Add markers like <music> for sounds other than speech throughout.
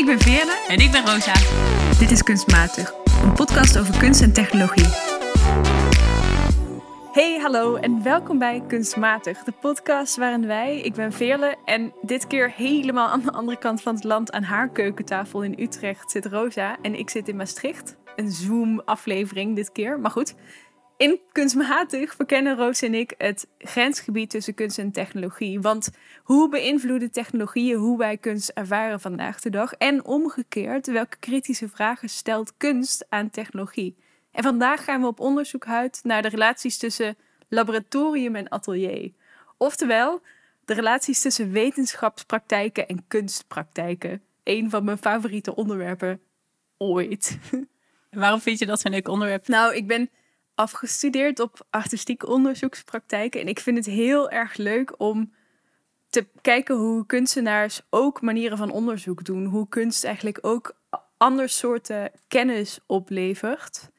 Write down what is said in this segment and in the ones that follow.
Ik ben Veerle. En ik ben Rosa. Dit is Kunstmatig, een podcast over kunst en technologie. Hey, hallo en welkom bij Kunstmatig, de podcast waarin wij, ik ben Veerle en dit keer helemaal aan de andere kant van het land aan haar keukentafel in Utrecht zit Rosa en ik zit in Maastricht. Een Zoom-aflevering dit keer, maar goed. In Kunstmatig verkennen Roos en ik het grensgebied tussen kunst en technologie. Want hoe beïnvloeden technologieën hoe wij kunst ervaren vandaag de dag? En omgekeerd, welke kritische vragen stelt kunst aan technologie? En vandaag gaan we op onderzoek uit naar de relaties tussen laboratorium en atelier. Oftewel, de relaties tussen wetenschapspraktijken en kunstpraktijken. Een van mijn favoriete onderwerpen ooit. <laughs> Waarom vind je dat zo'n leuk onderwerp? Nou, ik ben afgestudeerd op artistieke onderzoekspraktijken. En ik vind het heel erg leuk om te kijken hoe kunstenaars ook manieren van onderzoek doen. Hoe kunst eigenlijk ook ander soorten kennis oplevert.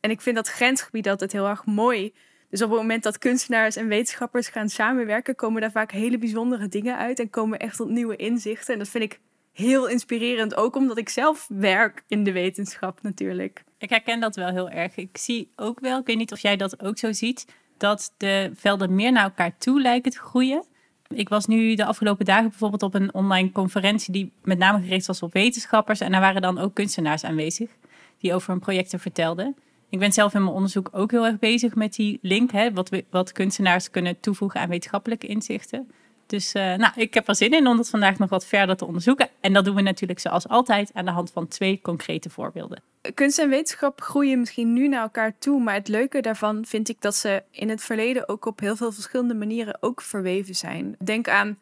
En ik vind dat grensgebied altijd heel erg mooi. Dus op het moment dat kunstenaars en wetenschappers gaan samenwerken, komen daar vaak hele bijzondere dingen uit en komen echt tot nieuwe inzichten. En dat vind ik heel inspirerend, ook omdat ik zelf werk in de wetenschap natuurlijk. Ik herken dat wel heel erg. Ik zie ook wel, ik weet niet of jij dat ook zo ziet, dat de velden meer naar elkaar toe lijken te groeien. Ik was nu de afgelopen dagen bijvoorbeeld op een online conferentie die met name gericht was op wetenschappers. En daar waren dan ook kunstenaars aanwezig die over hun projecten vertelden. Ik ben zelf in mijn onderzoek ook heel erg bezig met die link, hè, wat, wat kunstenaars kunnen toevoegen aan wetenschappelijke inzichten. Dus uh, nou, ik heb er zin in om dat vandaag nog wat verder te onderzoeken. En dat doen we natuurlijk zoals altijd aan de hand van twee concrete voorbeelden. Kunst en wetenschap groeien misschien nu naar elkaar toe, maar het leuke daarvan vind ik dat ze in het verleden ook op heel veel verschillende manieren ook verweven zijn. Denk aan,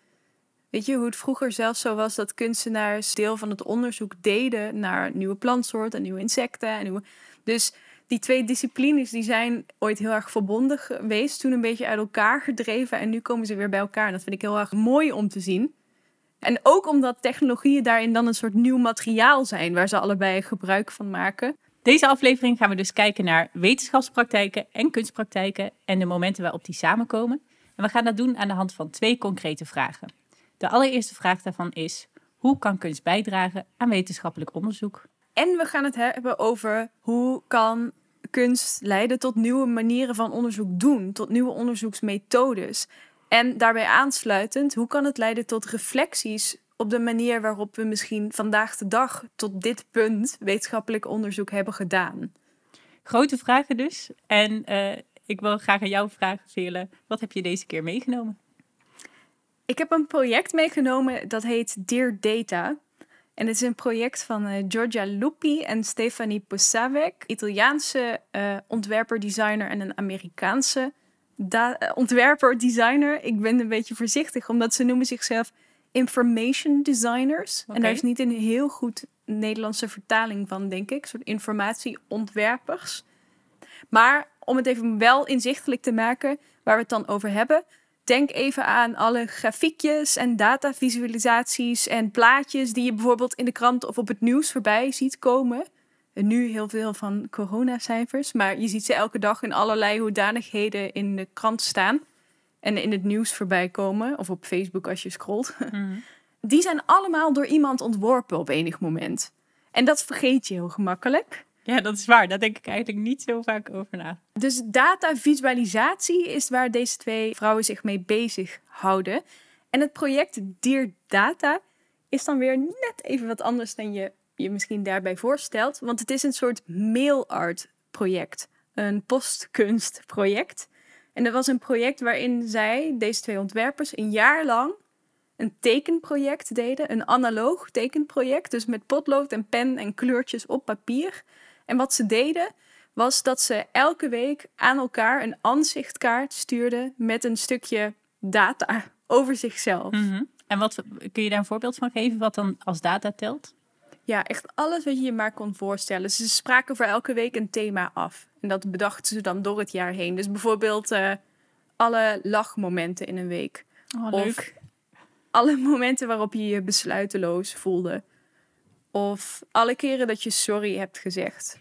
weet je, hoe het vroeger zelfs zo was dat kunstenaars deel van het onderzoek deden naar nieuwe plantsoorten, nieuwe insecten. En. Dus die twee disciplines die zijn ooit heel erg verbonden geweest, toen een beetje uit elkaar gedreven en nu komen ze weer bij elkaar. En dat vind ik heel erg mooi om te zien. En ook omdat technologieën daarin dan een soort nieuw materiaal zijn waar ze allebei gebruik van maken. Deze aflevering gaan we dus kijken naar wetenschapspraktijken en kunstpraktijken en de momenten waarop die samenkomen. En we gaan dat doen aan de hand van twee concrete vragen. De allereerste vraag daarvan is: hoe kan kunst bijdragen aan wetenschappelijk onderzoek? En we gaan het hebben over hoe kan kunst leiden tot nieuwe manieren van onderzoek doen, tot nieuwe onderzoeksmethodes. En daarbij aansluitend, hoe kan het leiden tot reflecties op de manier waarop we misschien vandaag de dag tot dit punt wetenschappelijk onderzoek hebben gedaan? Grote vragen dus. En uh, ik wil graag aan jou vragen, Vele. Wat heb je deze keer meegenomen? Ik heb een project meegenomen dat heet Dear Data. En het is een project van uh, Giorgia Lupi en Stefanie Posavec, Italiaanse uh, ontwerper, designer en een Amerikaanse uh, ontwerper, designer. Ik ben een beetje voorzichtig, omdat ze noemen zichzelf information designers. Okay. En daar is niet een heel goed Nederlandse vertaling van, denk ik. Een soort informatieontwerpers. Maar om het even wel inzichtelijk te maken waar we het dan over hebben, Denk even aan alle grafiekjes en datavisualisaties en plaatjes die je bijvoorbeeld in de krant of op het nieuws voorbij ziet komen. En nu heel veel van coronacijfers, maar je ziet ze elke dag in allerlei hoedanigheden in de krant staan en in het nieuws voorbij komen, of op Facebook als je scrolt. <laughs> Mm. Die zijn allemaal door iemand ontworpen op enig moment. En dat vergeet je heel gemakkelijk. Ja, dat is waar. Daar denk ik eigenlijk niet zo vaak over na. Dus datavisualisatie is waar deze twee vrouwen zich mee bezighouden. En het project Dear Data is dan weer net even wat anders dan je je misschien daarbij voorstelt. Want het is een soort mailart project. Een postkunstproject. En dat was een project waarin zij, deze twee ontwerpers, een jaar lang een tekenproject deden. Een analoog tekenproject. Dus met potlood en pen en kleurtjes op papier. En wat ze deden, was dat ze elke week aan elkaar een aanzichtkaart stuurden met een stukje data <laughs> over zichzelf. Mhm. En wat kun je daar een voorbeeld van geven wat dan als data telt? Ja, echt alles wat je je maar kon voorstellen. Ze spraken voor elke week een thema af. En dat bedachten ze dan door het jaar heen. Dus bijvoorbeeld uh, alle lachmomenten in een week. Oh, of alle momenten waarop je je besluiteloos voelde. Of alle keren dat je sorry hebt gezegd.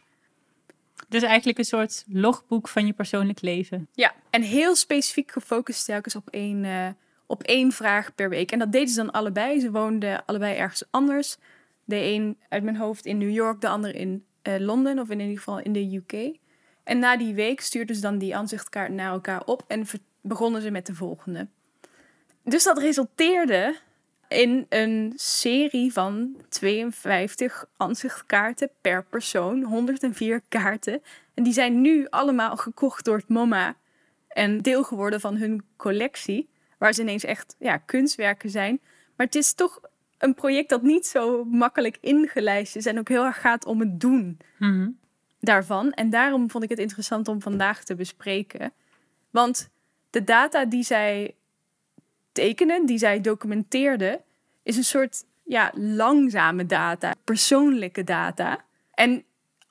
Dus eigenlijk een soort logboek van je persoonlijk leven. Ja, en heel specifiek gefocust telkens op één, uh, op één vraag per week. En dat deden ze dan allebei. Ze woonden allebei ergens anders. De een uit mijn hoofd in New York, de ander in uh, Londen of in ieder geval in de UK. En na die week stuurden ze dan die aanzichtkaart naar elkaar op en begonnen ze met de volgende. Dus dat resulteerde in een serie van 52 aanzichtkaarten per persoon, 104 kaarten. En die zijn nu allemaal gekocht door het MoMA en deel geworden van hun collectie, waar ze ineens echt ja, kunstwerken zijn. Maar het is toch een project dat niet zo makkelijk ingelijst is en ook heel erg gaat om het doen mhm. daarvan. En daarom vond ik het interessant om vandaag te bespreken. Want de data die zij tekenen, die zij documenteerden, is een soort ja, langzame data, persoonlijke data. En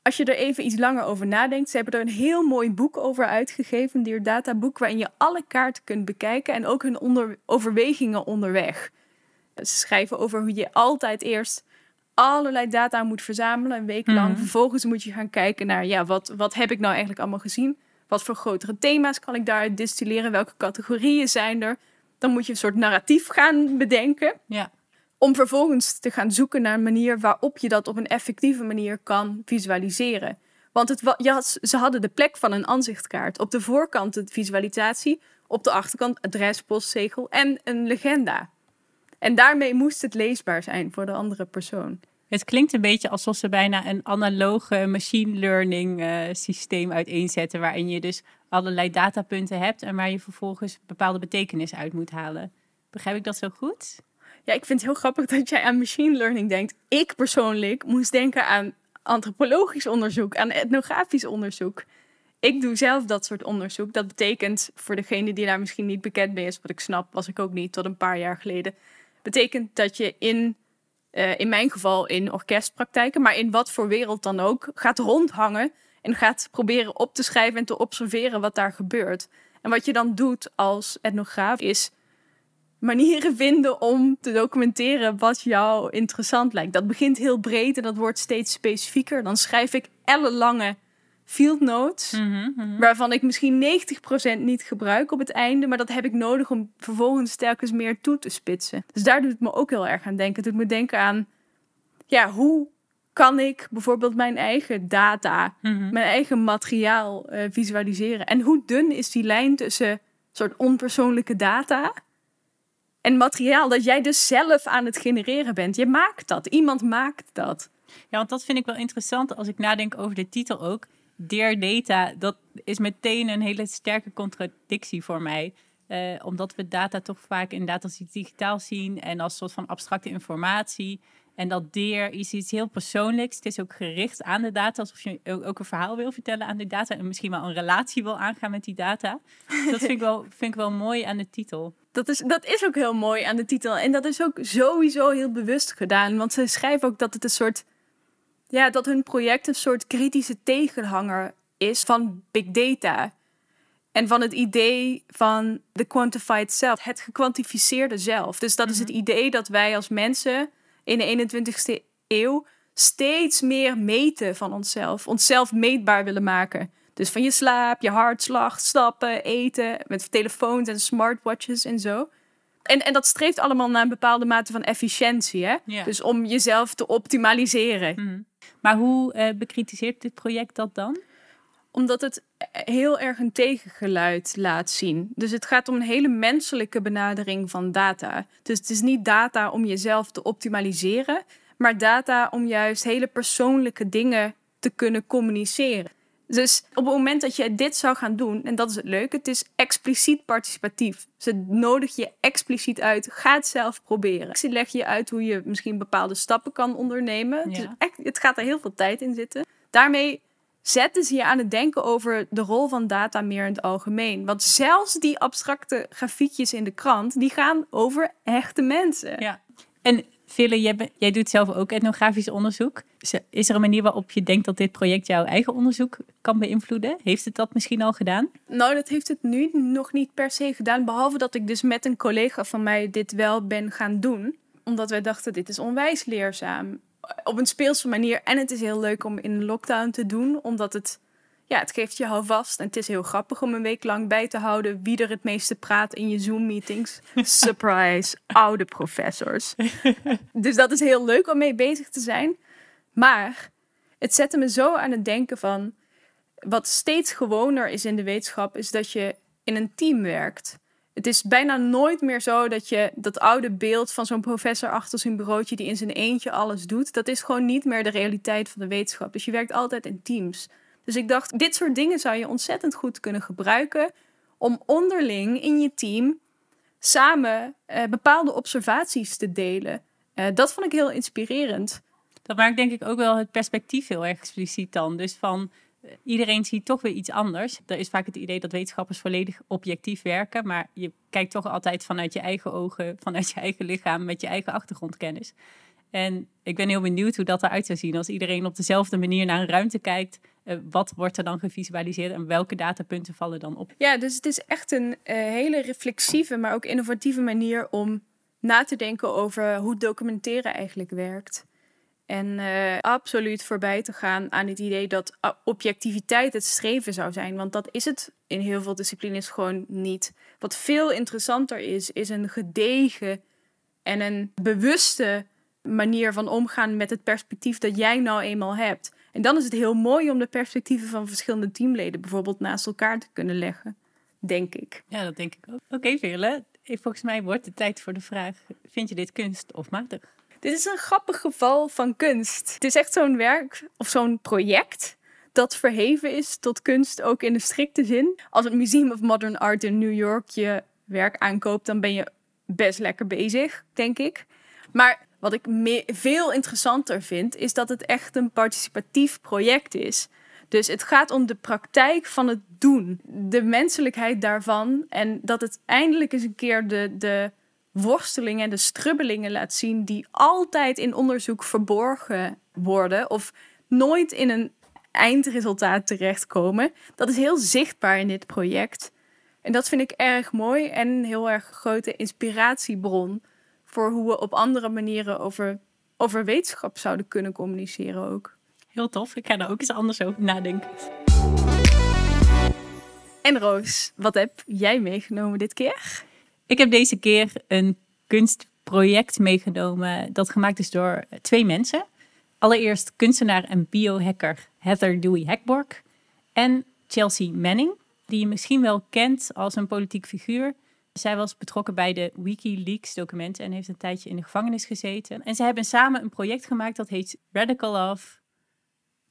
als je er even iets langer over nadenkt, ze hebben er een heel mooi boek over uitgegeven, een Dear boek, waarin je alle kaarten kunt bekijken en ook hun onder, overwegingen onderweg. Ze schrijven over hoe je altijd eerst allerlei data moet verzamelen, een week lang. Mhm. Vervolgens moet je gaan kijken naar, ja, wat, wat heb ik nou eigenlijk allemaal gezien? Wat voor grotere thema's kan ik daaruit distilleren? Welke categorieën zijn er? Dan moet je een soort narratief gaan bedenken. Ja. Om vervolgens te gaan zoeken naar een manier waarop je dat op een effectieve manier kan visualiseren. Want het, ja, ze hadden de plek van een aanzichtkaart. Op de voorkant de visualisatie, op de achterkant adres, postzegel en een legenda. En daarmee moest het leesbaar zijn voor de andere persoon. Het klinkt een beetje alsof ze bijna een analoge machine learning uh, systeem uiteenzetten, waarin je dus allerlei datapunten hebt en waar je vervolgens bepaalde betekenis uit moet halen. Begrijp ik dat zo goed? Ja, ik vind het heel grappig dat jij aan machine learning denkt. Ik persoonlijk moest denken aan antropologisch onderzoek, aan etnografisch onderzoek. Ik doe zelf dat soort onderzoek. Dat betekent, voor degene die daar misschien niet bekend mee is, wat ik snap, was ik ook niet tot een paar jaar geleden. Betekent dat je in, uh, in mijn geval in orkestpraktijken, maar in wat voor wereld dan ook, gaat rondhangen en gaat proberen op te schrijven en te observeren wat daar gebeurt. En wat je dan doet als etnograaf is manieren vinden om te documenteren wat jou interessant lijkt. Dat begint heel breed en dat wordt steeds specifieker. Dan schrijf ik ellenlange field notes, mhm, mhm. waarvan ik misschien 90% niet gebruik op het einde, maar dat heb ik nodig om vervolgens telkens meer toe te spitsen. Dus daar doet het me ook heel erg aan denken. Het doet me denken aan, ja, hoe kan ik bijvoorbeeld mijn eigen data, mhm. mijn eigen materiaal uh, visualiseren? En hoe dun is die lijn tussen soort onpersoonlijke data en materiaal dat jij dus zelf aan het genereren bent. Je maakt dat. Iemand maakt dat. Ja, want dat vind ik wel interessant als ik nadenk over de titel ook. Dear Data, dat is meteen een hele sterke contradictie voor mij. Uh, omdat we data toch vaak inderdaad als iets digitaal zien en als soort van abstracte informatie. En dat deer is iets heel persoonlijks. Het is ook gericht aan de data, alsof je ook een verhaal wil vertellen aan die data en misschien wel een relatie wil aangaan met die data. <laughs> Dat vind ik wel, vind ik wel mooi aan de titel. Dat is, dat is ook heel mooi aan de titel. En dat is ook sowieso heel bewust gedaan. Want ze schrijven ook dat het een soort. Ja, dat hun project een soort kritische tegenhanger is van big data. En van het idee van de quantified self, het gekwantificeerde zelf. Dus dat is het mhm. idee dat wij als mensen in de 21ste eeuw steeds meer meten van onszelf. Onszelf meetbaar willen maken. Dus van je slaap, je hartslag, stappen, eten, met telefoons en smartwatches en zo. En, en dat streeft allemaal naar een bepaalde mate van efficiëntie. Hè? Dus om jezelf te optimaliseren. Mhm. Maar hoe uh, bekritiseert dit project dat dan? Omdat het heel erg een tegengeluid laat zien. Dus het gaat om een hele menselijke benadering van data. Dus het is niet data om jezelf te optimaliseren, maar data om juist hele persoonlijke dingen te kunnen communiceren. Dus op het moment dat je dit zou gaan doen, en dat is het leuke, het is expliciet participatief. Ze nodig je expliciet uit. Ga het zelf proberen. Ze leg je uit hoe je misschien bepaalde stappen kan ondernemen. Ja. echt, het gaat er heel veel tijd in zitten. Daarmee zetten ze je aan het denken over de rol van data meer in het algemeen. Want zelfs die abstracte grafiekjes in de krant, die gaan over echte mensen. Ja. En Ville, jij, jij doet zelf ook etnografisch onderzoek. Is er een manier waarop je denkt dat dit project jouw eigen onderzoek kan beïnvloeden? Heeft het dat misschien al gedaan? Nou, dat heeft het nu nog niet per se gedaan. Behalve dat ik dus met een collega van mij dit wel ben gaan doen. Omdat wij dachten, dit is onwijs leerzaam. Op een speelse manier. En het is heel leuk om in lockdown te doen. Omdat het ja, het geeft je houvast. En het is heel grappig om een week lang bij te houden wie er het meeste praat in je Zoom-meetings. <laughs> Surprise, oude professors. <laughs> dus dat is heel leuk om mee bezig te zijn. Maar het zette me zo aan het denken van... Wat steeds gewoner is in de wetenschap, is dat je in een team werkt. Het is bijna nooit meer zo dat je dat oude beeld van zo'n professor achter zijn bureautje die in zijn eentje alles doet. Dat is gewoon niet meer de realiteit van de wetenschap. Dus je werkt altijd in teams. Dus ik dacht, dit soort dingen zou je ontzettend goed kunnen gebruiken om onderling in je team samen eh, bepaalde observaties te delen. Uh, dat vond ik heel inspirerend. Dat maakt denk ik ook wel het perspectief heel erg expliciet dan. Dus van eh, iedereen ziet toch weer iets anders. Er is vaak het idee dat wetenschappers volledig objectief werken, maar je kijkt toch altijd vanuit je eigen ogen, vanuit je eigen lichaam, met je eigen achtergrondkennis. En ik ben heel benieuwd hoe dat eruit zou zien als iedereen op dezelfde manier naar een ruimte kijkt. Uh, wat wordt er dan gevisualiseerd en welke datapunten vallen dan op? Ja, dus het is echt een uh, hele reflexieve, maar ook innovatieve manier om na te denken over hoe documenteren eigenlijk werkt. En uh, absoluut voorbij te gaan aan het idee dat objectiviteit het streven zou zijn. Want dat is het in heel veel disciplines gewoon niet. Wat veel interessanter is, is een gedegen en een bewuste manier van omgaan met het perspectief dat jij nou eenmaal hebt. En dan is het heel mooi om de perspectieven van verschillende teamleden bijvoorbeeld naast elkaar te kunnen leggen, denk ik. Ja, dat denk ik ook. Oké, okay, volgens mij wordt het tijd voor de vraag: vind je dit kunst of matig? Dit is een grappig geval van kunst. Het is echt zo'n werk of zo'n project dat verheven is tot kunst, ook in de strikte zin. Als het Museum of Modern Art in New York je werk aankoopt, dan ben je best lekker bezig, denk ik. Maar wat ik veel interessanter vind, is dat het echt een participatief project is. Dus het gaat om de praktijk van het doen, de menselijkheid daarvan. En dat het eindelijk eens een keer de, de worstelingen en de strubbelingen laat zien die altijd in onderzoek verborgen worden of nooit in een eindresultaat terechtkomen. Dat is heel zichtbaar in dit project. En dat vind ik erg mooi en een heel erg grote inspiratiebron voor hoe we op andere manieren over, over wetenschap zouden kunnen communiceren ook. Heel tof, ik ga daar ook eens anders over nadenken. En Roos, wat heb jij meegenomen dit keer? Ik heb deze keer een kunstproject meegenomen dat gemaakt is door twee mensen. Allereerst kunstenaar en biohacker Heather Dewey Hackborg en Chelsea Manning, die je misschien wel kent als een politiek figuur. Zij was betrokken bij de WikiLeaks documenten en heeft een tijdje in de gevangenis gezeten. En ze hebben samen een project gemaakt dat heet Radical Love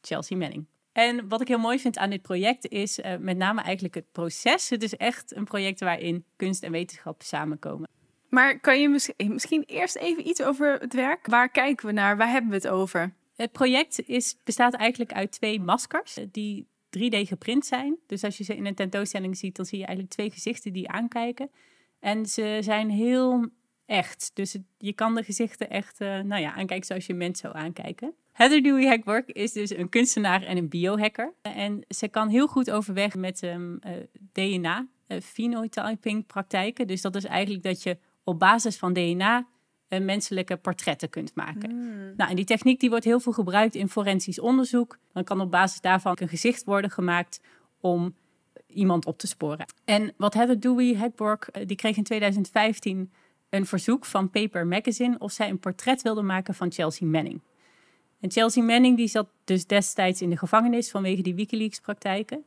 Chelsea Manning. En wat ik heel mooi vind aan dit project is uh, met name eigenlijk het proces. Het is echt een project waarin kunst en wetenschap samenkomen. Maar kan je eh, misschien eerst even iets over het werk? Waar kijken we naar? Waar hebben we het over? Het project is, bestaat eigenlijk uit twee maskers die 3D geprint zijn. Dus als je ze in een tentoonstelling ziet, dan zie je eigenlijk twee gezichten die aankijken. En ze zijn heel echt. Dus je kan de gezichten echt uh, nou ja, aankijken zoals je mensen zou aankijken. Heather Dewey Hackwork is dus een kunstenaar en een biohacker. En ze kan heel goed overweg met um, uh, DNA, uh, phenotyping praktijken. Dus dat is eigenlijk dat je op basis van DNA menselijke portretten kunt maken. Mm. Nou, en die techniek die wordt heel veel gebruikt in forensisch onderzoek. Dan kan op basis daarvan een gezicht worden gemaakt om iemand op te sporen. En wat Heather Dewey Hackwork, die kreeg in 2015 een verzoek van Paper Magazine of zij een portret wilde maken van Chelsea Manning. En Chelsea Manning die zat dus destijds in de gevangenis vanwege die WikiLeaks-praktijken.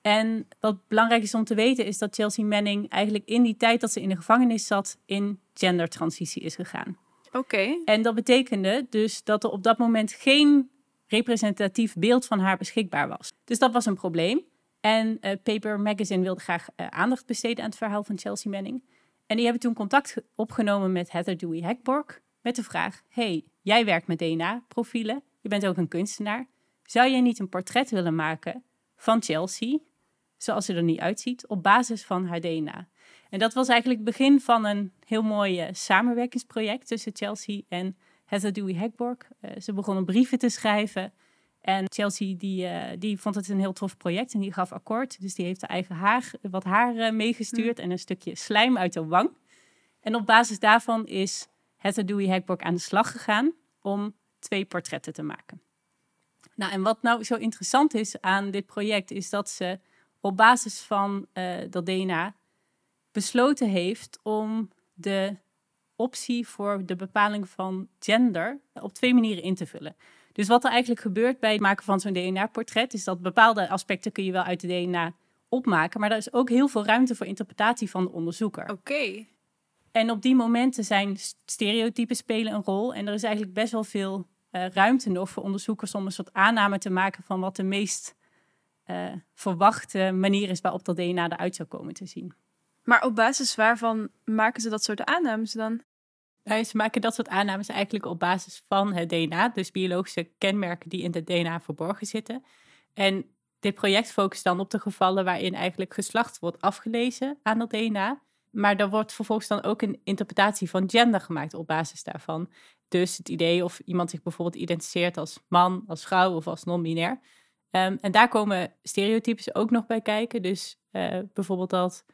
En wat belangrijk is om te weten is dat Chelsea Manning eigenlijk in die tijd dat ze in de gevangenis zat in gendertransitie is gegaan. Oké. En dat betekende dus dat er op dat moment geen representatief beeld van haar beschikbaar was. Dus dat was een probleem. En uh, Paper Magazine wilde graag uh, aandacht besteden aan het verhaal van Chelsea Manning. En die hebben toen contact opgenomen met Heather Dewey Hackborg met de vraag: Hey, jij werkt met DNA-profielen, je bent ook een kunstenaar. Zou jij niet een portret willen maken van Chelsea, zoals ze er niet uitziet, op basis van haar DNA? En dat was eigenlijk het begin van een heel mooi uh, samenwerkingsproject tussen Chelsea en Heather Dewey Hackborg. Uh, ze begonnen brieven te schrijven. En Chelsea die, uh, die vond het een heel tof project en die gaf akkoord. Dus die heeft haar eigen haar, wat haar meegestuurd mm. en een stukje slijm uit de wang. En op basis daarvan is Heather Dewey aan de slag gegaan om twee portretten te maken. Nou, en wat nou zo interessant is aan dit project, is dat ze op basis van uh, dat DNA besloten heeft om de optie voor de bepaling van gender op twee manieren in te vullen. Dus wat er eigenlijk gebeurt bij het maken van zo'n DNA-portret, is dat bepaalde aspecten kun je wel uit de DNA opmaken, maar er is ook heel veel ruimte voor interpretatie van de onderzoeker. Oké. En op die momenten zijn stereotypen spelen een rol en er is eigenlijk best wel veel uh, ruimte nog voor onderzoekers om een soort aanname te maken van wat de meest uh, verwachte manier is waarop dat DNA eruit zou komen te zien. Maar op basis waarvan maken ze dat soort aannames dan? Ze maken dat soort aannames eigenlijk op basis van het DNA, dus biologische kenmerken die in het DNA verborgen zitten. En dit project focust dan op de gevallen waarin eigenlijk geslacht wordt afgelezen aan dat DNA. Maar er wordt vervolgens dan ook een interpretatie van gender gemaakt op basis daarvan. Dus het idee of iemand zich bijvoorbeeld identificeert als man, als vrouw of als non-binair. Um, en daar komen stereotypes ook nog bij kijken. Dus uh, bijvoorbeeld dat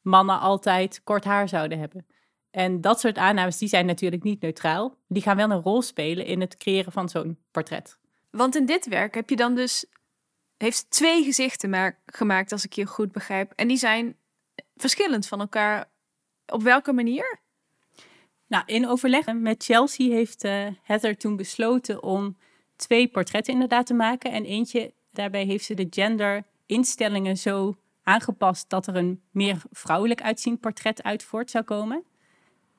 mannen altijd kort haar zouden hebben. En dat soort aannames die zijn natuurlijk niet neutraal. Die gaan wel een rol spelen in het creëren van zo'n portret. Want in dit werk heb je dan dus heeft twee gezichten gemaakt, als ik je goed begrijp. En die zijn verschillend van elkaar. Op welke manier? Nou, in overleg met Chelsea heeft uh, Heather toen besloten om twee portretten inderdaad te maken. En eentje, daarbij heeft ze de genderinstellingen zo aangepast dat er een meer vrouwelijk uitziend portret uit voort zou komen.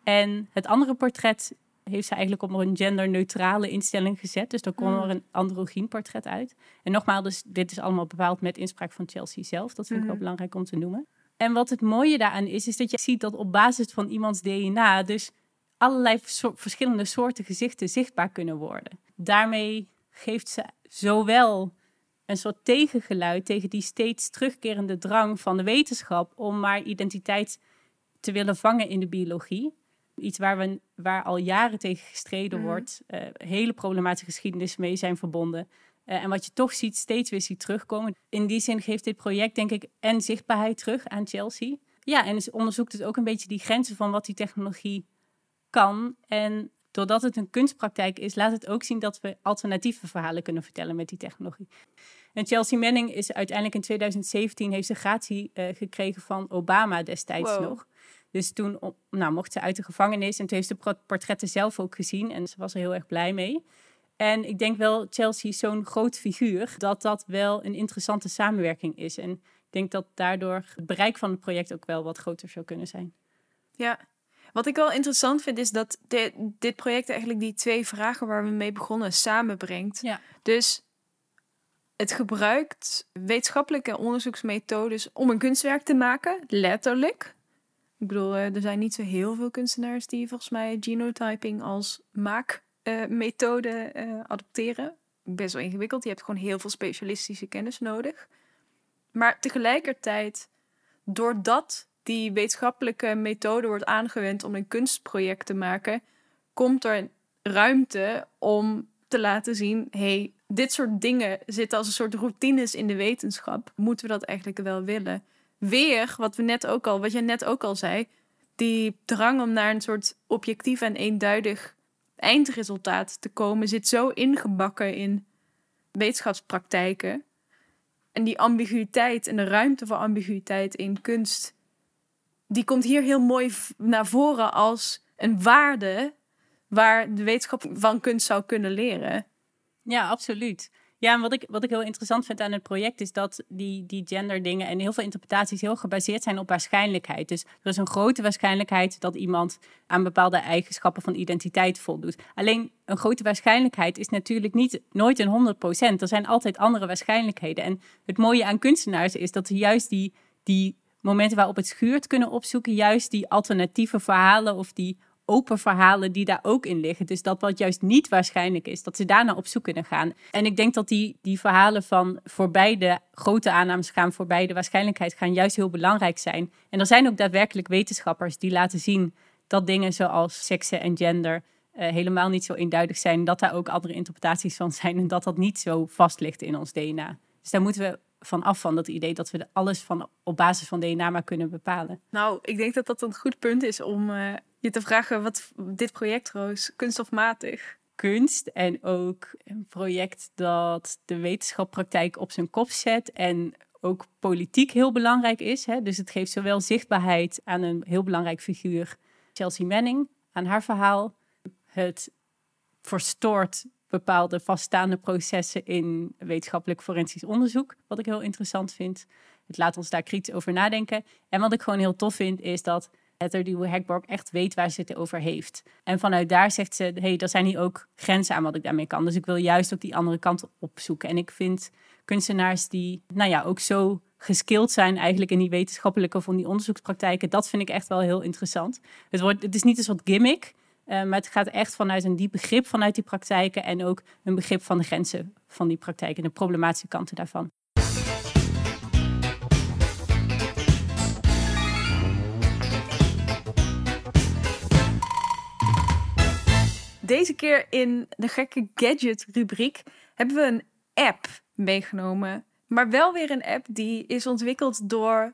En het andere portret heeft ze eigenlijk op een genderneutrale instelling gezet. Dus dan kwam hmm. er een androgyn portret uit. En nogmaals, dus, dit is allemaal bepaald met inspraak van Chelsea zelf. Dat vind ik wel hmm. belangrijk om te noemen. En wat het mooie daaraan is, is dat je ziet dat op basis van iemands DNA dus allerlei verschillende soorten gezichten zichtbaar kunnen worden. Daarmee geeft ze zowel een soort tegengeluid tegen die steeds terugkerende drang van de wetenschap om maar identiteit te willen vangen in de biologie. Iets waar, we, waar al jaren tegen gestreden mm. wordt. Uh, hele problematische geschiedenis mee zijn verbonden. Uh, en wat je toch ziet, steeds weer ziet terugkomen. In die zin geeft dit project, denk ik, en zichtbaarheid terug aan Chelsea. Ja, en onderzoekt het ook een beetje die grenzen van wat die technologie kan. En doordat het een kunstpraktijk is, laat het ook zien dat we alternatieve verhalen kunnen vertellen met die technologie. En Chelsea Manning is uiteindelijk in 2017 heeft ze gratie uh, gekregen van Obama destijds nog. Dus toen nou, mocht ze uit de gevangenis en toen heeft ze portretten zelf ook gezien en ze was er heel erg blij mee. En ik denk wel, Chelsea is zo'n groot figuur, dat dat wel een interessante samenwerking is. En ik denk dat daardoor het bereik van het project ook wel wat groter zou kunnen zijn. Ja, wat ik wel interessant vind is dat dit, dit project eigenlijk die twee vragen waar we mee begonnen samenbrengt. Ja. Dus het gebruikt wetenschappelijke onderzoeksmethodes om een kunstwerk te maken, letterlijk. Ik bedoel, eh, er zijn niet zo heel veel kunstenaars die volgens mij genotyping als maakmethode uh, adopteren. Best wel ingewikkeld. Je hebt gewoon heel veel specialistische kennis nodig. Maar tegelijkertijd, doordat die wetenschappelijke methode wordt aangewend om een kunstproject te maken, komt er ruimte om te laten zien: hey, dit soort dingen zitten als een soort routines in de wetenschap. Moeten we dat eigenlijk wel willen? Weer, wat we net ook al, wat jij net ook al zei, die drang om naar een soort objectief en eenduidig eindresultaat te komen, zit zo ingebakken in wetenschapspraktijken. En die ambiguïteit en de ruimte voor ambiguïteit in kunst, die komt hier heel mooi naar voren als een waarde waar de wetenschap van kunst zou kunnen leren. Ja, absoluut. Ja, en wat ik, wat ik heel interessant vind aan het project is dat die, die genderdingen en heel veel interpretaties heel gebaseerd zijn op waarschijnlijkheid. Dus er is een grote waarschijnlijkheid dat iemand aan bepaalde eigenschappen van identiteit voldoet. Alleen een grote waarschijnlijkheid is natuurlijk niet, nooit een 100%. Er zijn altijd andere waarschijnlijkheden. En het mooie aan kunstenaars is dat ze juist die, die momenten waarop het schuurt kunnen opzoeken, juist die alternatieve verhalen of die open verhalen die daar ook in liggen. Dus dat wat juist niet waarschijnlijk is, dat ze daarna op zoek kunnen gaan. En ik denk dat die, die verhalen van voorbij de grote aannames gaan, voorbij de waarschijnlijkheid gaan, juist heel belangrijk zijn. En er zijn ook daadwerkelijk wetenschappers die laten zien dat dingen zoals seksen en gender uh, helemaal niet zo eenduidig zijn. Dat daar ook andere interpretaties van zijn en dat dat niet zo vast ligt in ons DNA. Dus daar moeten we van af van dat idee dat we alles van, op basis van DNA maar kunnen bepalen. Nou, ik denk dat dat een goed punt is om uh, je te vragen wat dit project, Roos, kunststofmatig. kunst en ook een project dat de wetenschappraktijk op zijn kop zet en ook politiek heel belangrijk is. Hè? Dus het geeft zowel zichtbaarheid aan een heel belangrijk figuur, Chelsea Manning, aan haar verhaal. Het verstoort bepaalde vaststaande processen in wetenschappelijk forensisch onderzoek, wat ik heel interessant vind. Het laat ons daar kritisch over nadenken. En wat ik gewoon heel tof vind, is dat Heather Dewey Hagborg echt weet waar ze het over heeft. En vanuit daar zegt ze, hey, er zijn hier ook grenzen aan wat ik daarmee kan. Dus ik wil juist ook die andere kant opzoeken. En ik vind kunstenaars die, nou ja, ook zo geskild zijn eigenlijk in die wetenschappelijke of in die onderzoekspraktijken, dat vind ik echt wel heel interessant. Het, wordt, het is niet een soort gimmick, uh, maar het gaat echt vanuit een diep begrip vanuit die praktijken en ook een begrip van de grenzen van die praktijken en de problematische kanten daarvan. Deze keer in de gekke gadget rubriek hebben we een app meegenomen. Maar wel weer een app die is ontwikkeld door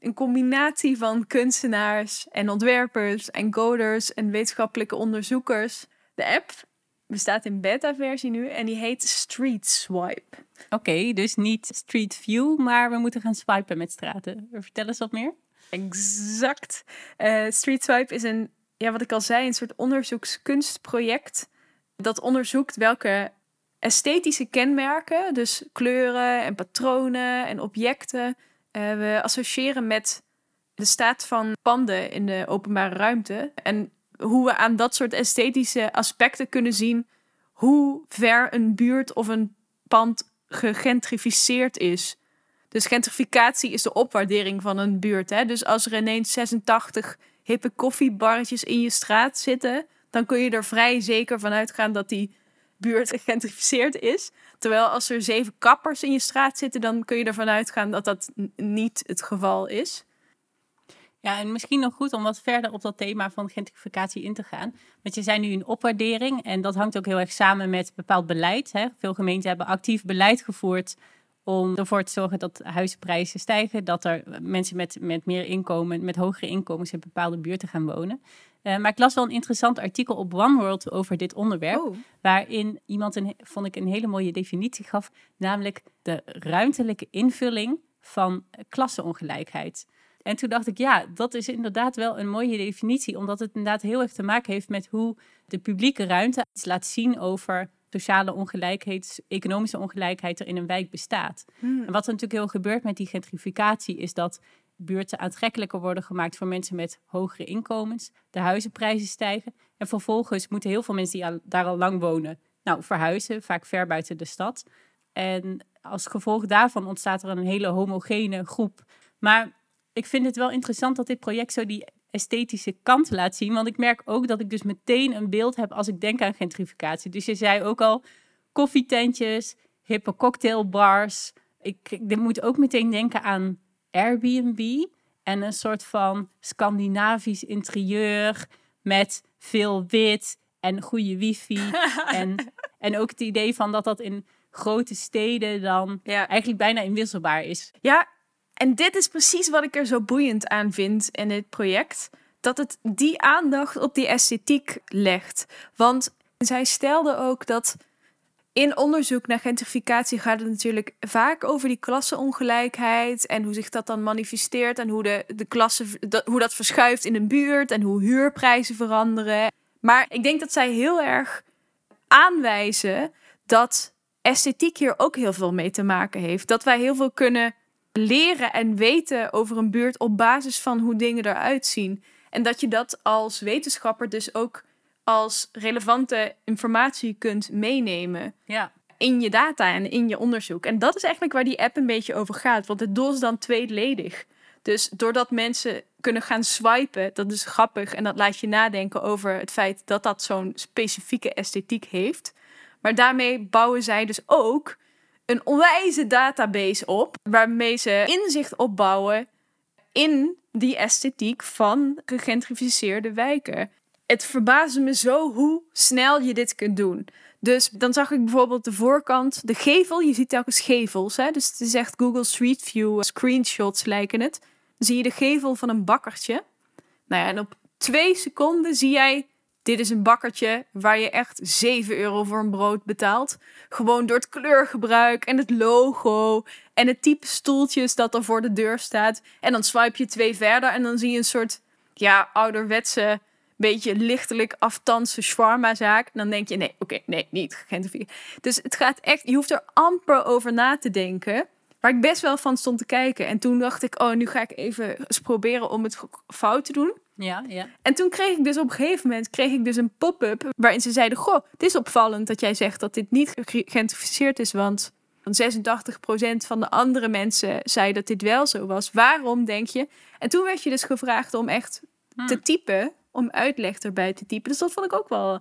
een combinatie van kunstenaars en ontwerpers en coders en wetenschappelijke onderzoekers. De app bestaat in beta-versie nu en die heet Street Swipe. Oké, dus niet Street View, maar we moeten gaan swipen met straten. Vertel eens wat meer. Exact. Uh, Street Swipe is een ja, wat ik al zei, een soort onderzoekskunstproject. Dat onderzoekt welke esthetische kenmerken, dus kleuren en patronen en objecten, we associëren met de staat van panden in de openbare ruimte. En hoe we aan dat soort esthetische aspecten kunnen zien hoe ver een buurt of een pand gegentrificeerd is. Dus gentrificatie is de opwaardering van een buurt. Hè? Dus als er ineens 86 hippe koffiebarretjes in je straat zitten, dan kun je er vrij zeker van uitgaan dat die buurt gegentrificeerd is. Terwijl als er zeven kappers in je straat zitten, dan kun je ervan uitgaan dat dat niet het geval is. Ja, en misschien nog goed om wat verder op dat thema van gentrificatie in te gaan. Want je zei nu een opwaardering en dat hangt ook heel erg samen met bepaald beleid. Hè. Veel gemeenten hebben actief beleid gevoerd om ervoor te zorgen dat huizenprijzen stijgen, dat er mensen met, met meer inkomen, met hogere inkomens in bepaalde buurten gaan wonen. Uh, maar ik las wel een interessant artikel op One World over dit onderwerp, oh. waarin iemand een, vond ik een hele mooie definitie gaf, namelijk de ruimtelijke invulling van klassenongelijkheid. En toen dacht ik, ja, dat is inderdaad wel een mooie definitie, omdat het inderdaad heel erg te maken heeft met hoe de publieke ruimte iets laat zien over sociale ongelijkheid, economische ongelijkheid er in een wijk bestaat. Hmm. En wat er natuurlijk heel gebeurt met die gentrificatie is dat buurten aantrekkelijker worden gemaakt voor mensen met hogere inkomens. De huizenprijzen stijgen. En vervolgens moeten heel veel mensen die daar al lang wonen, nou, verhuizen, vaak ver buiten de stad. En als gevolg daarvan ontstaat er een hele homogene groep. Maar ik vind het wel interessant dat dit project zo die esthetische kant laat zien. Want ik merk ook dat ik dus meteen een beeld heb als ik denk aan gentrificatie. Dus je zei ook al koffietentjes, hippe cocktailbars. Ik, ik moet ook meteen denken aan Airbnb en een soort van Scandinavisch interieur met veel wit en goede wifi. <laughs> en, en ook het idee van dat dat in grote steden dan eigenlijk bijna inwisselbaar is. Ja, en dit is precies wat ik er zo boeiend aan vind in dit project. Dat het die aandacht op die esthetiek legt. Want zij stelde ook dat in onderzoek naar gentrificatie gaat het natuurlijk vaak over die klassenongelijkheid en hoe zich dat dan manifesteert en hoe, de, de klasse, hoe dat verschuift in een buurt en hoe huurprijzen veranderen. Maar ik denk dat zij heel erg aanwijzen dat esthetiek hier ook heel veel mee te maken heeft. Dat wij heel veel kunnen leren en weten over een buurt op basis van hoe dingen eruit zien. En dat je dat als wetenschapper dus ook als relevante informatie kunt meenemen. Ja. In je data en in je onderzoek. En dat is eigenlijk waar die app een beetje over gaat. Want het doel is dan tweeledig. Dus doordat mensen kunnen gaan swipen, dat is grappig. En dat laat je nadenken over het feit dat dat zo'n specifieke esthetiek heeft. Maar daarmee bouwen zij dus ook een onwijze database op, waarmee ze inzicht opbouwen in die esthetiek van gegentrificeerde wijken. Het verbaasde me zo hoe snel je dit kunt doen. Dus dan zag ik bijvoorbeeld de voorkant, de gevel. Je ziet telkens gevels. Hè? Dus het is echt Google Street View screenshots lijken het. Dan zie je de gevel van een bakkertje. Nou ja, en op twee seconden zie jij dit is een bakkertje waar je echt 7 euro voor een brood betaalt. Gewoon door het kleurgebruik en het logo en het type stoeltjes dat er voor de deur staat. En dan swipe je twee verder en dan zie je een soort ja, ouderwetse, beetje lichtelijk aftanse shawarma-zaak. Dan denk je, nee, oké, nee, niet gegentrificeerd. Dus het gaat echt, je hoeft er amper over na te denken. Waar ik best wel van stond te kijken. En toen dacht ik, oh, nu ga ik even eens proberen om het fout te doen. Ja, ja. En toen kreeg ik dus op een gegeven moment kreeg ik dus een pop-up waarin ze zeiden: Goh, het is opvallend dat jij zegt dat dit niet geïdentificeerd is, want 86% van de andere mensen zei dat dit wel zo was. Waarom denk je? En toen werd je dus gevraagd om echt te Hmm. typen, om uitleg erbij te typen. Dus dat vond ik ook wel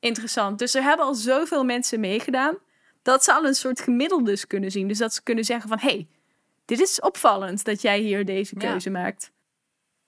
interessant. Dus er hebben al zoveel mensen meegedaan dat ze al een soort gemiddeldes kunnen zien. Dus dat ze kunnen zeggen van, hey, dit is opvallend dat jij hier deze Ja. keuze maakt.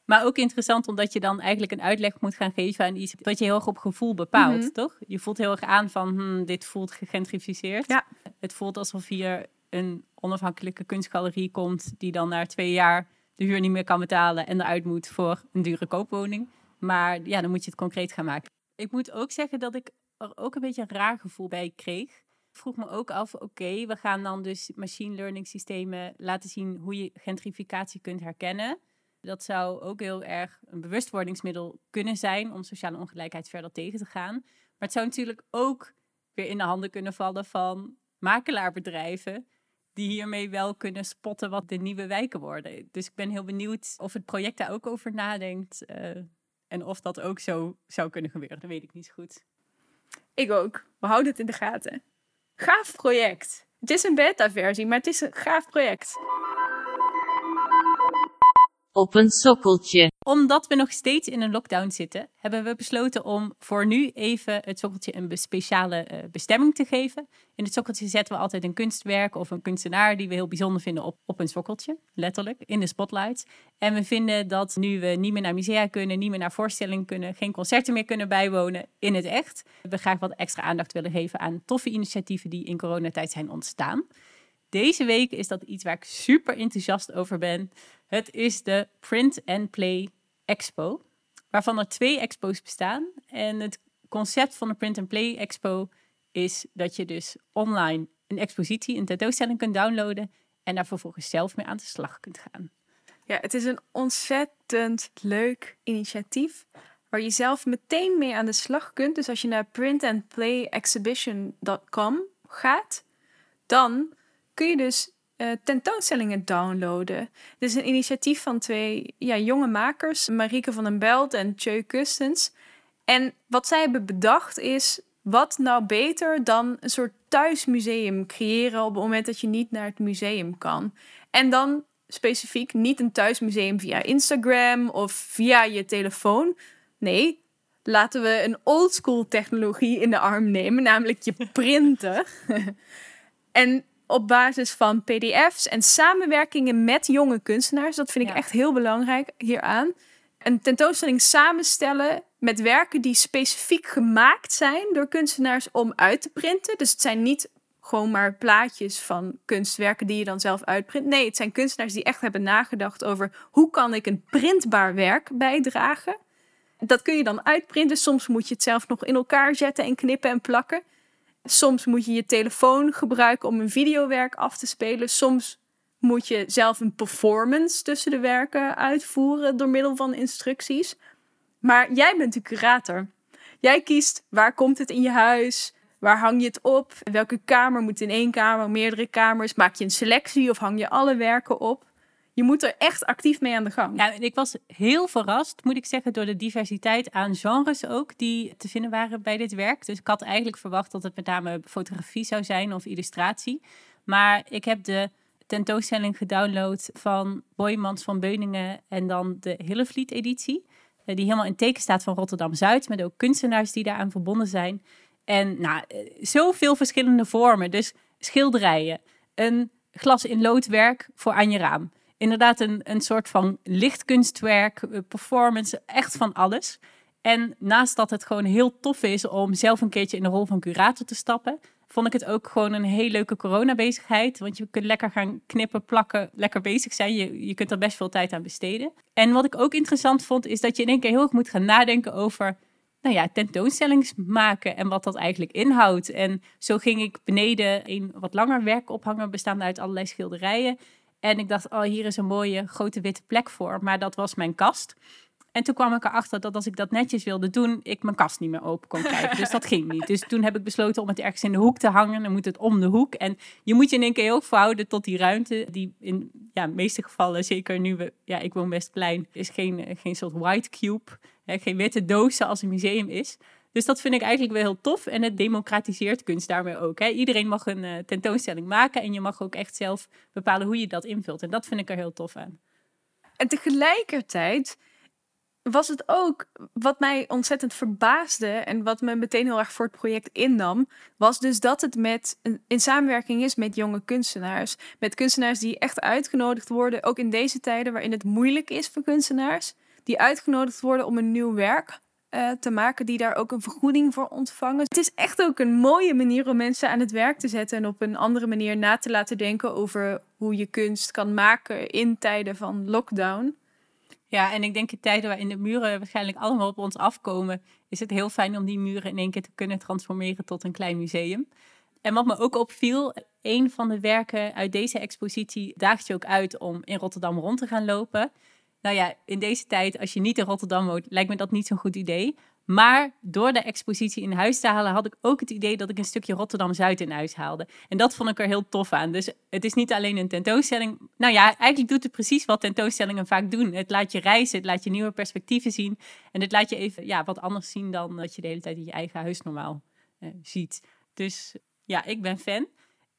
Maar ook interessant omdat je dan eigenlijk een uitleg moet gaan geven aan iets wat je heel erg op gevoel bepaalt, Mhm. toch? Je voelt heel erg aan van hmm, dit voelt gegentrificeerd. Ja. Het voelt alsof hier een onafhankelijke kunstgalerie komt die dan na twee jaar de huur niet meer kan betalen en eruit moet voor een dure koopwoning. Maar ja, dan moet je het concreet gaan maken. Ik moet ook zeggen dat ik er ook een beetje een raar gevoel bij kreeg. Ik vroeg me ook af, oké, we gaan dan dus machine learning systemen laten zien hoe je gentrificatie kunt herkennen. Dat zou ook heel erg een bewustwordingsmiddel kunnen zijn om sociale ongelijkheid verder tegen te gaan. Maar het zou natuurlijk ook weer in de handen kunnen vallen van makelaarbedrijven die hiermee wel kunnen spotten wat de nieuwe wijken worden. Dus ik ben heel benieuwd of het project daar ook over nadenkt eh, en of dat ook zo zou kunnen gebeuren. Dat weet ik niet zo goed. Ik ook. We houden het in de gaten. Gaaf project. Het is een beta-versie, maar het is een gaaf project. Op een sokkeltje. Omdat we nog steeds in een lockdown zitten, hebben we besloten om voor nu even het sokkeltje een speciale eh, bestemming te geven. In het sokkeltje zetten we altijd een kunstwerk of een kunstenaar die we heel bijzonder vinden op, op een sokkeltje, letterlijk, in de spotlights. En we vinden dat nu we niet meer naar musea kunnen, niet meer naar voorstellingen kunnen, geen concerten meer kunnen bijwonen in het echt, we graag wat extra aandacht willen geven aan toffe initiatieven die in coronatijd zijn ontstaan. Deze week is dat iets waar ik super enthousiast over ben. Het is de Print and Play Expo, waarvan er twee expo's bestaan. En het concept van de Print and Play Expo is dat je dus online een expositie, een tentoonstelling kunt downloaden en daar vervolgens zelf mee aan de slag kunt gaan. Ja, het is een ontzettend leuk initiatief waar je zelf meteen mee aan de slag kunt. Dus als je naar printandplayexhibition.com gaat, dan kun je dus eh, tentoonstellingen downloaden. Het is een initiatief van twee ja, jonge makers, Marieke van den Belt en Tjeu Kustens. En wat zij hebben bedacht is, wat nou beter dan een soort thuismuseum creëren op het moment dat je niet naar het museum kan. En dan specifiek niet een thuismuseum via Instagram of via je telefoon. Nee, laten we een oldschool technologie in de arm nemen, namelijk je printer. <laughs> en op basis van PDF's en samenwerkingen met jonge kunstenaars, dat vind ik Ja. echt heel belangrijk hieraan. Een tentoonstelling samenstellen met werken die specifiek gemaakt zijn door kunstenaars om uit te printen. Dus het zijn niet gewoon maar plaatjes van kunstwerken die je dan zelf uitprint. Nee, het zijn kunstenaars die echt hebben nagedacht over hoe kan ik een printbaar werk bijdragen. Dat kun je dan uitprinten. Soms moet je het zelf nog in elkaar zetten en knippen en plakken. Soms moet je je telefoon gebruiken om een videowerk af te spelen. Soms moet je zelf een performance tussen de werken uitvoeren door middel van instructies. Maar jij bent de curator. Jij kiest waar komt het in je huis, waar hang je het op, welke kamer moet in één kamer, meerdere kamers. Maak je een selectie of hang je alle werken op? Je moet er echt actief mee aan de gang. Ik was heel verrast, moet ik zeggen, door de diversiteit aan genres ook die te vinden waren bij dit werk. Dus ik had eigenlijk verwacht dat het met name fotografie zou zijn of illustratie. Maar ik heb de tentoonstelling gedownload van Boymans van Beuningen en dan de Hillevliet-editie. eh, Die helemaal in teken staat van Rotterdam-Zuid, met ook kunstenaars die daaraan verbonden zijn. En nou, eh, zoveel verschillende vormen. Dus schilderijen, een glas in loodwerk voor aan je raam. Inderdaad, een, een soort van lichtkunstwerk, eh, performance, echt van alles. En naast dat het gewoon heel tof is om zelf een keertje in de rol van curator te stappen, vond ik het ook gewoon een heel leuke coronabezigheid. Want je kunt lekker gaan knippen, plakken, lekker bezig zijn. Je, je kunt er best veel tijd aan besteden. En wat ik ook interessant vond, is dat je in één keer heel erg moet gaan nadenken over nou ja, tentoonstellings maken en wat dat eigenlijk inhoudt. En zo ging ik beneden een wat langer werk ophangen, bestaande uit allerlei schilderijen. En ik dacht, oh, hier is een mooie grote witte plek voor. Maar dat was mijn kast. En toen kwam ik erachter dat als ik dat netjes wilde doen, ik mijn kast niet meer open kon krijgen. Dus dat ging niet. Dus toen heb ik besloten om het ergens in de hoek te hangen. Dan moet het om de hoek. En je moet je in één keer heel verhouden tot die ruimte. Die in ja, de meeste gevallen, zeker nu we, ja, ik woon best klein, is geen, geen soort white cube. Hè, geen witte dozen als een museum is. Dus dat vind ik eigenlijk wel heel tof. En het democratiseert kunst daarmee ook. Hè. Iedereen mag een uh, tentoonstelling maken. En je mag ook echt zelf bepalen hoe je dat invult. En dat vind ik er heel tof aan. En tegelijkertijd was het ook wat mij ontzettend verbaasde en wat me meteen heel erg voor het project innam, was dus dat het met in samenwerking is met jonge kunstenaars, met kunstenaars die echt uitgenodigd worden, ook in deze tijden waarin het moeilijk is voor kunstenaars, die uitgenodigd worden om een nieuw werk uh, te maken, die daar ook een vergoeding voor ontvangen. Het is echt ook een mooie manier om mensen aan het werk te zetten en op een andere manier na te laten denken over hoe je kunst kan maken in tijden van lockdown. Ja, en ik denk in tijden waarin de muren waarschijnlijk allemaal op ons afkomen, is het heel fijn om die muren in één keer te kunnen transformeren tot een klein museum. En wat me ook opviel, een van de werken uit deze expositie daagt je ook uit om in Rotterdam rond te gaan lopen. Nou ja, in deze tijd, als je niet in Rotterdam woont, lijkt me dat niet zo'n goed idee. Maar door de expositie in huis te halen, had ik ook het idee dat ik een stukje Rotterdam-Zuid in huis haalde. En dat vond ik er heel tof aan. Dus het is niet alleen een tentoonstelling. Nou ja, eigenlijk doet het precies wat tentoonstellingen vaak doen. Het laat je reizen, het laat je nieuwe perspectieven zien. En het laat je even ja, wat anders zien dan dat je de hele tijd in je eigen huis normaal eh, ziet. Dus ja, ik ben fan.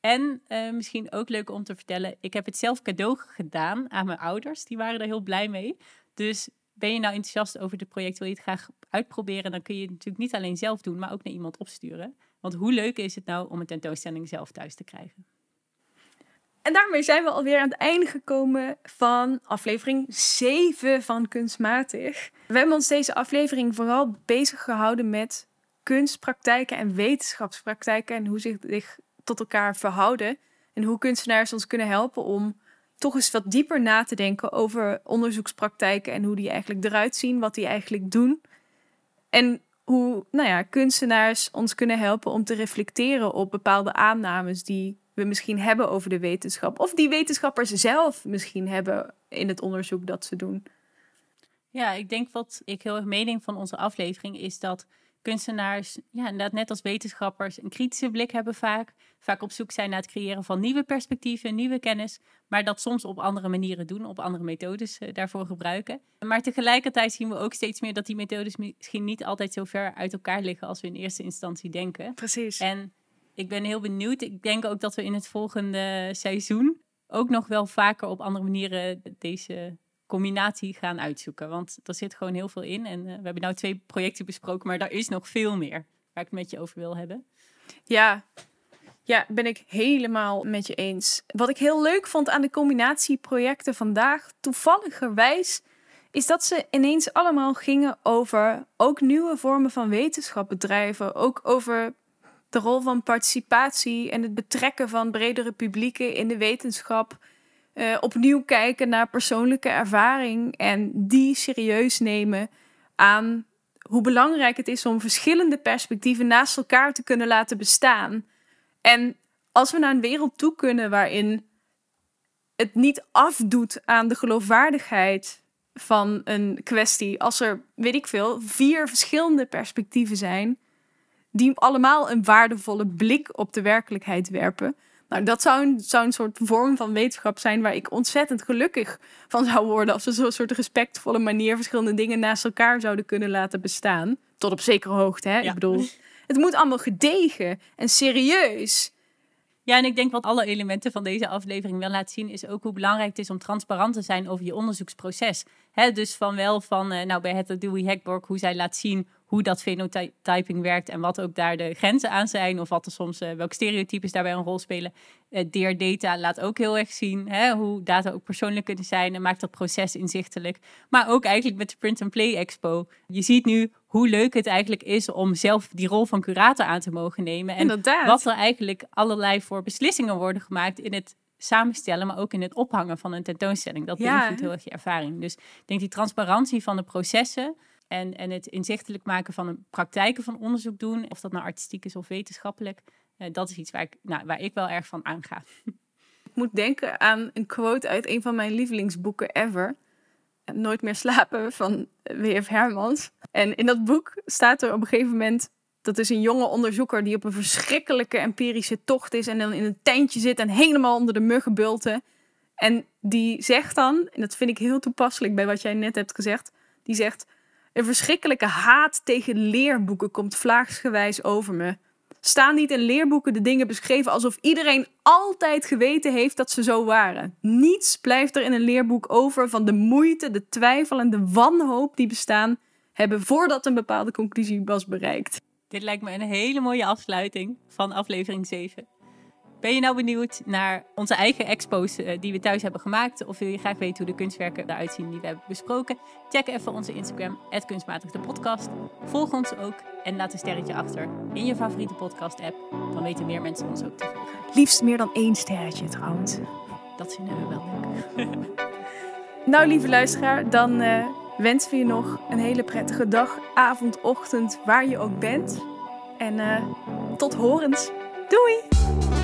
En uh, misschien ook leuk om te vertellen, ik heb het zelf cadeau gedaan aan mijn ouders. Die waren er heel blij mee. Dus ben je nou enthousiast over het project, wil je het graag uitproberen, dan kun je het natuurlijk niet alleen zelf doen, maar ook naar iemand opsturen. Want hoe leuk is het nou om een tentoonstelling zelf thuis te krijgen? En daarmee zijn we alweer aan het einde gekomen van aflevering 7 van Kunstmatig. We hebben ons deze aflevering vooral bezig gehouden met kunstpraktijken en wetenschapspraktijken en hoe zich, zich tot elkaar verhouden. En hoe kunstenaars ons kunnen helpen om toch eens wat dieper na te denken over onderzoekspraktijken en hoe die eigenlijk eruit zien, wat die eigenlijk doen. En hoe nou ja, kunstenaars ons kunnen helpen om te reflecteren op bepaalde aannames die we misschien hebben over de wetenschap. Of die wetenschappers zelf misschien hebben in het onderzoek dat ze doen. Ja, ik denk wat ik heel erg meeneem van onze aflevering is dat kunstenaars, ja, inderdaad net als wetenschappers, een kritische blik hebben vaak. Vaak op zoek zijn naar het creëren van nieuwe perspectieven, nieuwe kennis. Maar dat soms op andere manieren doen, op andere methodes uh, daarvoor gebruiken. Maar tegelijkertijd zien we ook steeds meer dat die methodes misschien niet altijd zo ver uit elkaar liggen als we in eerste instantie denken. Precies. En ik ben heel benieuwd. Ik denk ook dat we in het volgende seizoen ook nog wel vaker op andere manieren deze combinatie gaan uitzoeken. Want er zit gewoon heel veel in. En uh, we hebben nou twee projecten besproken, maar daar is nog veel meer waar ik het met je over wil hebben. Ja, ja, ben ik helemaal met je eens. Wat ik heel leuk vond aan de combinatieprojecten vandaag, toevalligerwijs, is dat ze ineens allemaal gingen over ook nieuwe vormen van wetenschap bedrijven. Ook over de rol van participatie en het betrekken van bredere publieken in de wetenschap. Uh, opnieuw kijken naar persoonlijke ervaring en die serieus nemen aan hoe belangrijk het is om verschillende perspectieven naast elkaar te kunnen laten bestaan. En als we naar een wereld toe kunnen waarin het niet afdoet aan de geloofwaardigheid van een kwestie, als er, weet ik veel, vier verschillende perspectieven zijn, die allemaal een waardevolle blik op de werkelijkheid werpen, nou, dat zou een, zou een soort vorm van wetenschap zijn waar ik ontzettend gelukkig van zou worden. Als we zo'n soort respectvolle manier verschillende dingen naast elkaar zouden kunnen laten bestaan. Tot op zekere hoogte, hè? Ik bedoel, <laughs> het moet allemaal gedegen en serieus. Ja, en ik denk wat alle elementen van deze aflevering wel laat zien, is ook hoe belangrijk het is om transparant te zijn over je onderzoeksproces. He, dus van wel van, uh, nou bij het Dewey Hackborg, hoe zij laat zien hoe dat fenotyping werkt en wat ook daar de grenzen aan zijn. Of wat er soms, uh, welke stereotypes daarbij een rol spelen. Uh, Dear Data laat ook heel erg zien hè, hoe data ook persoonlijk kunnen zijn en maakt dat proces inzichtelijk. Maar ook eigenlijk met de Print and Play Expo. Je ziet nu hoe leuk het eigenlijk is om zelf die rol van curator aan te mogen nemen. En Inderdaad. wat er eigenlijk allerlei voor beslissingen worden gemaakt in het samenstellen, maar ook in het ophangen van een tentoonstelling. Dat beïnvloedt heel erg je ervaring. Dus ik denk die transparantie van de processen En, en het inzichtelijk maken van een praktijken van onderzoek doen, of dat nou artistiek is of wetenschappelijk, eh, dat is iets waar ik, nou, waar ik wel erg van aanga. Ik moet denken aan een quote uit een van mijn lievelingsboeken ever. Nooit meer slapen van W.F. Hermans. En in dat boek staat er op een gegeven moment dat is een jonge onderzoeker die op een verschrikkelijke empirische tocht is en dan in een tentje zit en helemaal onder de muggen bulten. En die zegt dan, en dat vind ik heel toepasselijk bij wat jij net hebt gezegd, die zegt: Een verschrikkelijke haat tegen leerboeken komt vlaagsgewijs over me. Staan niet in leerboeken de dingen beschreven alsof iedereen altijd geweten heeft dat ze zo waren? Niets blijft er in een leerboek over van de moeite, de twijfel en de wanhoop die bestaan hebben voordat een bepaalde conclusie was bereikt. Dit lijkt me een hele mooie afsluiting van aflevering 7. Ben je nou benieuwd naar onze eigen expo's eh, die we thuis hebben gemaakt? Of wil je graag weten hoe de kunstwerken eruit zien die we hebben besproken? Check even onze Instagram, kunstmatig de podcast. Volg ons ook en laat een sterretje achter in je favoriete podcast app. Dan weten meer mensen ons ook te volgen. Liefst meer dan één sterretje trouwens. Dat vinden we wel leuk. <laughs> nou, lieve luisteraar, dan uh, wensen we je nog een hele prettige dag, avond, ochtend, waar je ook bent. En uh, tot horens. Doei!